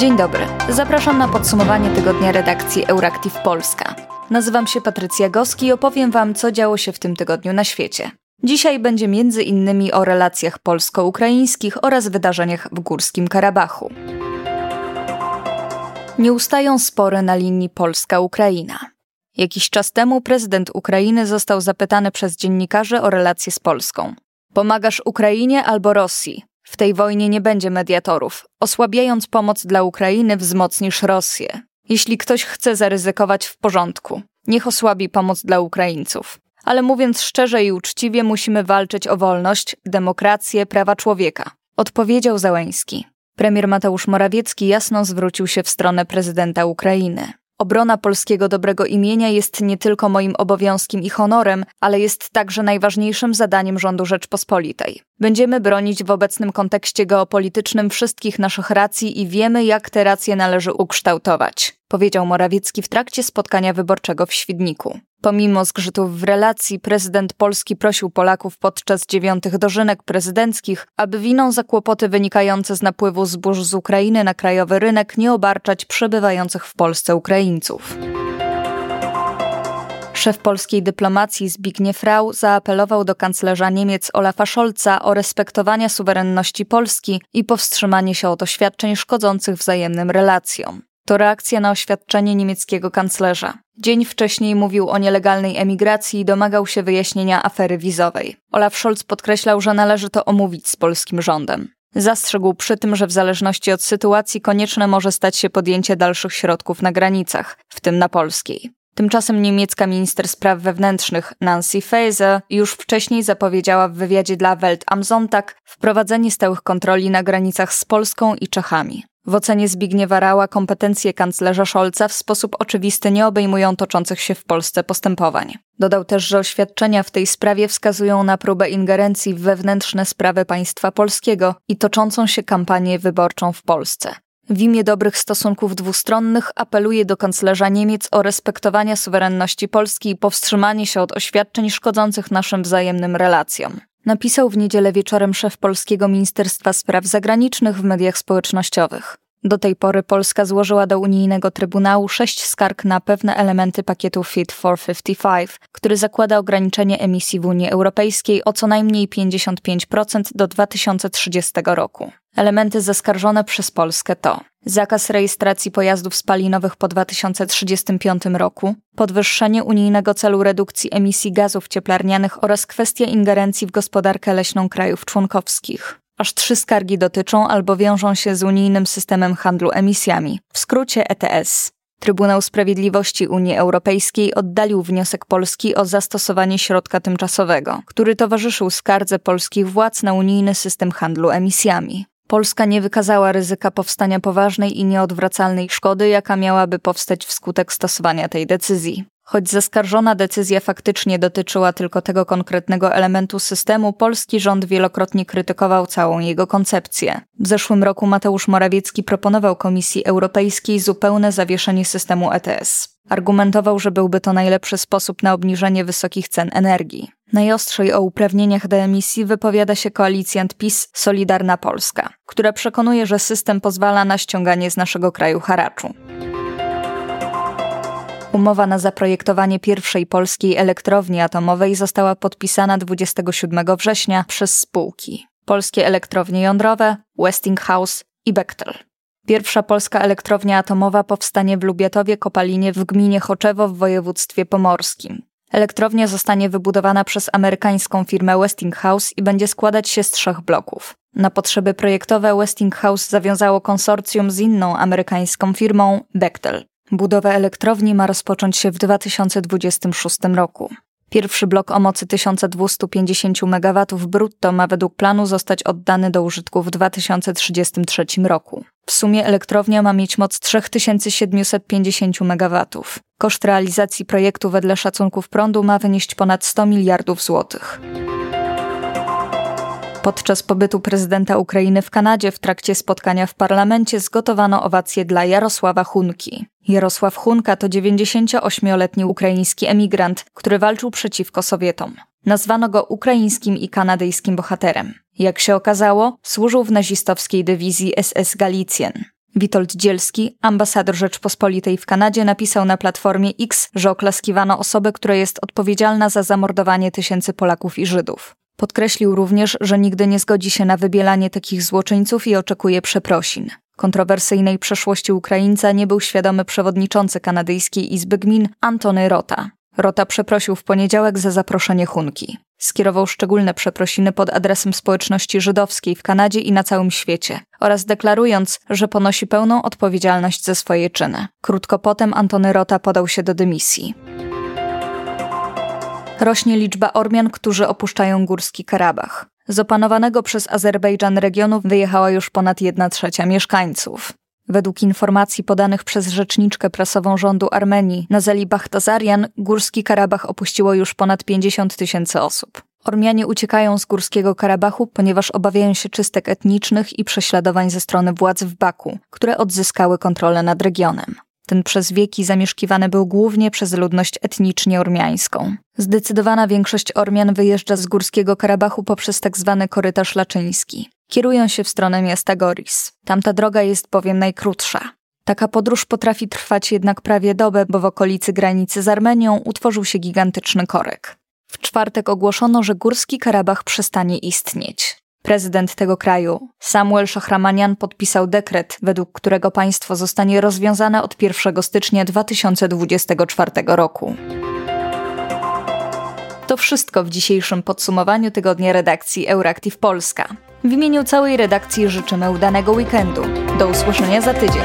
Dzień dobry. Zapraszam na podsumowanie tygodnia redakcji Euractiv Polska. Nazywam się Patrycja Goski i opowiem Wam, co działo się w tym tygodniu na świecie. Dzisiaj będzie między innymi o relacjach polsko-ukraińskich oraz wydarzeniach w Górskim Karabachu. Nie ustają spory na linii Polska-Ukraina. Jakiś czas temu prezydent Ukrainy został zapytany przez dziennikarzy o relacje z Polską. Pomagasz Ukrainie albo Rosji? W tej wojnie nie będzie mediatorów. Osłabiając pomoc dla Ukrainy, wzmocnisz Rosję. Jeśli ktoś chce zaryzykować w porządku, niech osłabi pomoc dla Ukraińców. Ale mówiąc szczerze i uczciwie, musimy walczyć o wolność, demokrację, prawa człowieka. Odpowiedział Załęski. Premier Mateusz Morawiecki jasno zwrócił się w stronę prezydenta Ukrainy. Obrona polskiego dobrego imienia jest nie tylko moim obowiązkiem i honorem, ale jest także najważniejszym zadaniem rządu Rzeczpospolitej. Będziemy bronić w obecnym kontekście geopolitycznym wszystkich naszych racji i wiemy, jak te racje należy ukształtować, powiedział Morawiecki w trakcie spotkania wyborczego w Świdniku. Pomimo zgrzytów w relacji, prezydent Polski prosił Polaków podczas dziewiątych dożynek prezydenckich, aby winą za kłopoty wynikające z napływu zbóż z Ukrainy na krajowy rynek nie obarczać przebywających w Polsce Ukraińców. Szef polskiej dyplomacji Zbigniew Rau zaapelował do kanclerza Niemiec Olafa Scholza o respektowanie suwerenności Polski i powstrzymanie się od oświadczeń szkodzących wzajemnym relacjom. To reakcja na oświadczenie niemieckiego kanclerza. Dzień wcześniej mówił o nielegalnej emigracji i domagał się wyjaśnienia afery wizowej. Olaf Scholz podkreślał, że należy to omówić z polskim rządem. Zastrzegł przy tym, że w zależności od sytuacji konieczne może stać się podjęcie dalszych środków na granicach, w tym na polskiej. Tymczasem niemiecka minister spraw wewnętrznych Nancy Faeser już wcześniej zapowiedziała w wywiadzie dla Welt am Sonntag wprowadzenie stałych kontroli na granicach z Polską i Czechami. W ocenie Zbigniewa Rała kompetencje kanclerza Scholza w sposób oczywisty nie obejmują toczących się w Polsce postępowań. Dodał też, że oświadczenia w tej sprawie wskazują na próbę ingerencji w wewnętrzne sprawy państwa polskiego i toczącą się kampanię wyborczą w Polsce. W imię dobrych stosunków dwustronnych apeluje do kanclerza Niemiec o respektowanie suwerenności Polski i powstrzymanie się od oświadczeń szkodzących naszym wzajemnym relacjom. Napisał w niedzielę wieczorem szef polskiego Ministerstwa Spraw Zagranicznych w mediach społecznościowych. Do tej pory Polska złożyła do unijnego Trybunału sześć skarg na pewne elementy pakietu Fit for 55, który zakłada ograniczenie emisji w Unii Europejskiej o co najmniej 55% do 2030 roku. Elementy zaskarżone przez Polskę to zakaz rejestracji pojazdów spalinowych po 2035 roku, podwyższenie unijnego celu redukcji emisji gazów cieplarnianych oraz kwestia ingerencji w gospodarkę leśną krajów członkowskich. Aż trzy skargi dotyczą albo wiążą się z unijnym systemem handlu emisjami, w skrócie ETS. Trybunał Sprawiedliwości Unii Europejskiej oddalił wniosek Polski o zastosowanie środka tymczasowego, który towarzyszył skardze polskich władz na unijny system handlu emisjami. Polska nie wykazała ryzyka powstania poważnej i nieodwracalnej szkody, jaka miałaby powstać wskutek stosowania tej decyzji. Choć zaskarżona decyzja faktycznie dotyczyła tylko tego konkretnego elementu systemu, polski rząd wielokrotnie krytykował całą jego koncepcję. W zeszłym roku Mateusz Morawiecki proponował Komisji Europejskiej zupełne zawieszenie systemu ETS. Argumentował, że byłby to najlepszy sposób na obniżenie wysokich cen energii. Najostrzej o uprawnieniach do emisji wypowiada się koalicjant PiS Solidarna Polska, która przekonuje, że system pozwala na ściąganie z naszego kraju haraczu. Umowa na zaprojektowanie pierwszej polskiej elektrowni atomowej została podpisana 27 września przez spółki Polskie Elektrownie Jądrowe, Westinghouse i Bechtel. Pierwsza polska elektrownia atomowa powstanie w Lubiatowie Kopalinie w gminie Choczewo w województwie pomorskim. Elektrownia zostanie wybudowana przez amerykańską firmę Westinghouse i będzie składać się z trzech bloków. Na potrzeby projektowe Westinghouse zawiązało konsorcjum z inną amerykańską firmą Bechtel. Budowa elektrowni ma rozpocząć się w 2026 roku. Pierwszy blok o mocy 1250 MW brutto ma według planu zostać oddany do użytku w 2033 roku. W sumie elektrownia ma mieć moc 3750 MW. Koszt realizacji projektu wedle szacunków prądu ma wynieść ponad 100 miliardów złotych. Podczas pobytu prezydenta Ukrainy w Kanadzie w trakcie spotkania w parlamencie zgotowano owację dla Jarosława Hunki. Jarosław Hunka to 98-letni ukraiński emigrant, który walczył przeciwko Sowietom. Nazwano go ukraińskim i kanadyjskim bohaterem. Jak się okazało, służył w nazistowskiej dywizji SS Galicjen. Witold Dzielski, ambasador Rzeczpospolitej w Kanadzie, napisał na platformie X, że oklaskiwano osobę, która jest odpowiedzialna za zamordowanie tysięcy Polaków i Żydów. Podkreślił również, że nigdy nie zgodzi się na wybielanie takich złoczyńców i oczekuje przeprosin. Kontrowersyjnej przeszłości Ukraińca nie był świadomy przewodniczący kanadyjskiej Izby Gmin Antony Rota. Rota przeprosił w poniedziałek za zaproszenie Hunki. Skierował szczególne przeprosiny pod adresem społeczności żydowskiej w Kanadzie i na całym świecie oraz deklarując, że ponosi pełną odpowiedzialność za swoje czyny. Krótko potem Antony Rota podał się do dymisji. Rośnie liczba Ormian, którzy opuszczają Górski Karabach. Z opanowanego przez Azerbejdżan regionu wyjechała już ponad 1 trzecia mieszkańców. Według informacji podanych przez rzeczniczkę prasową rządu Armenii Nazeli Bachtazarian, Górski Karabach opuściło już ponad 50 tysięcy osób. Ormianie uciekają z Górskiego Karabachu, ponieważ obawiają się czystek etnicznych i prześladowań ze strony władz w Baku, które odzyskały kontrolę nad regionem. Ten przez wieki zamieszkiwany był głównie przez ludność etnicznie ormiańską. Zdecydowana większość Ormian wyjeżdża z Górskiego Karabachu poprzez tzw. Tak korytarz laczyński. Kierują się w stronę miasta Goris. Tamta droga jest bowiem najkrótsza. Taka podróż potrafi trwać jednak prawie dobę, bo w okolicy granicy z Armenią utworzył się gigantyczny korek. W czwartek ogłoszono, że Górski Karabach przestanie istnieć. Prezydent tego kraju, Samuel Szachramanian, podpisał dekret, według którego państwo zostanie rozwiązane od 1 stycznia 2024 roku. To wszystko w dzisiejszym podsumowaniu tygodnia redakcji Euractiv Polska. W imieniu całej redakcji życzymy udanego weekendu. Do usłyszenia za tydzień.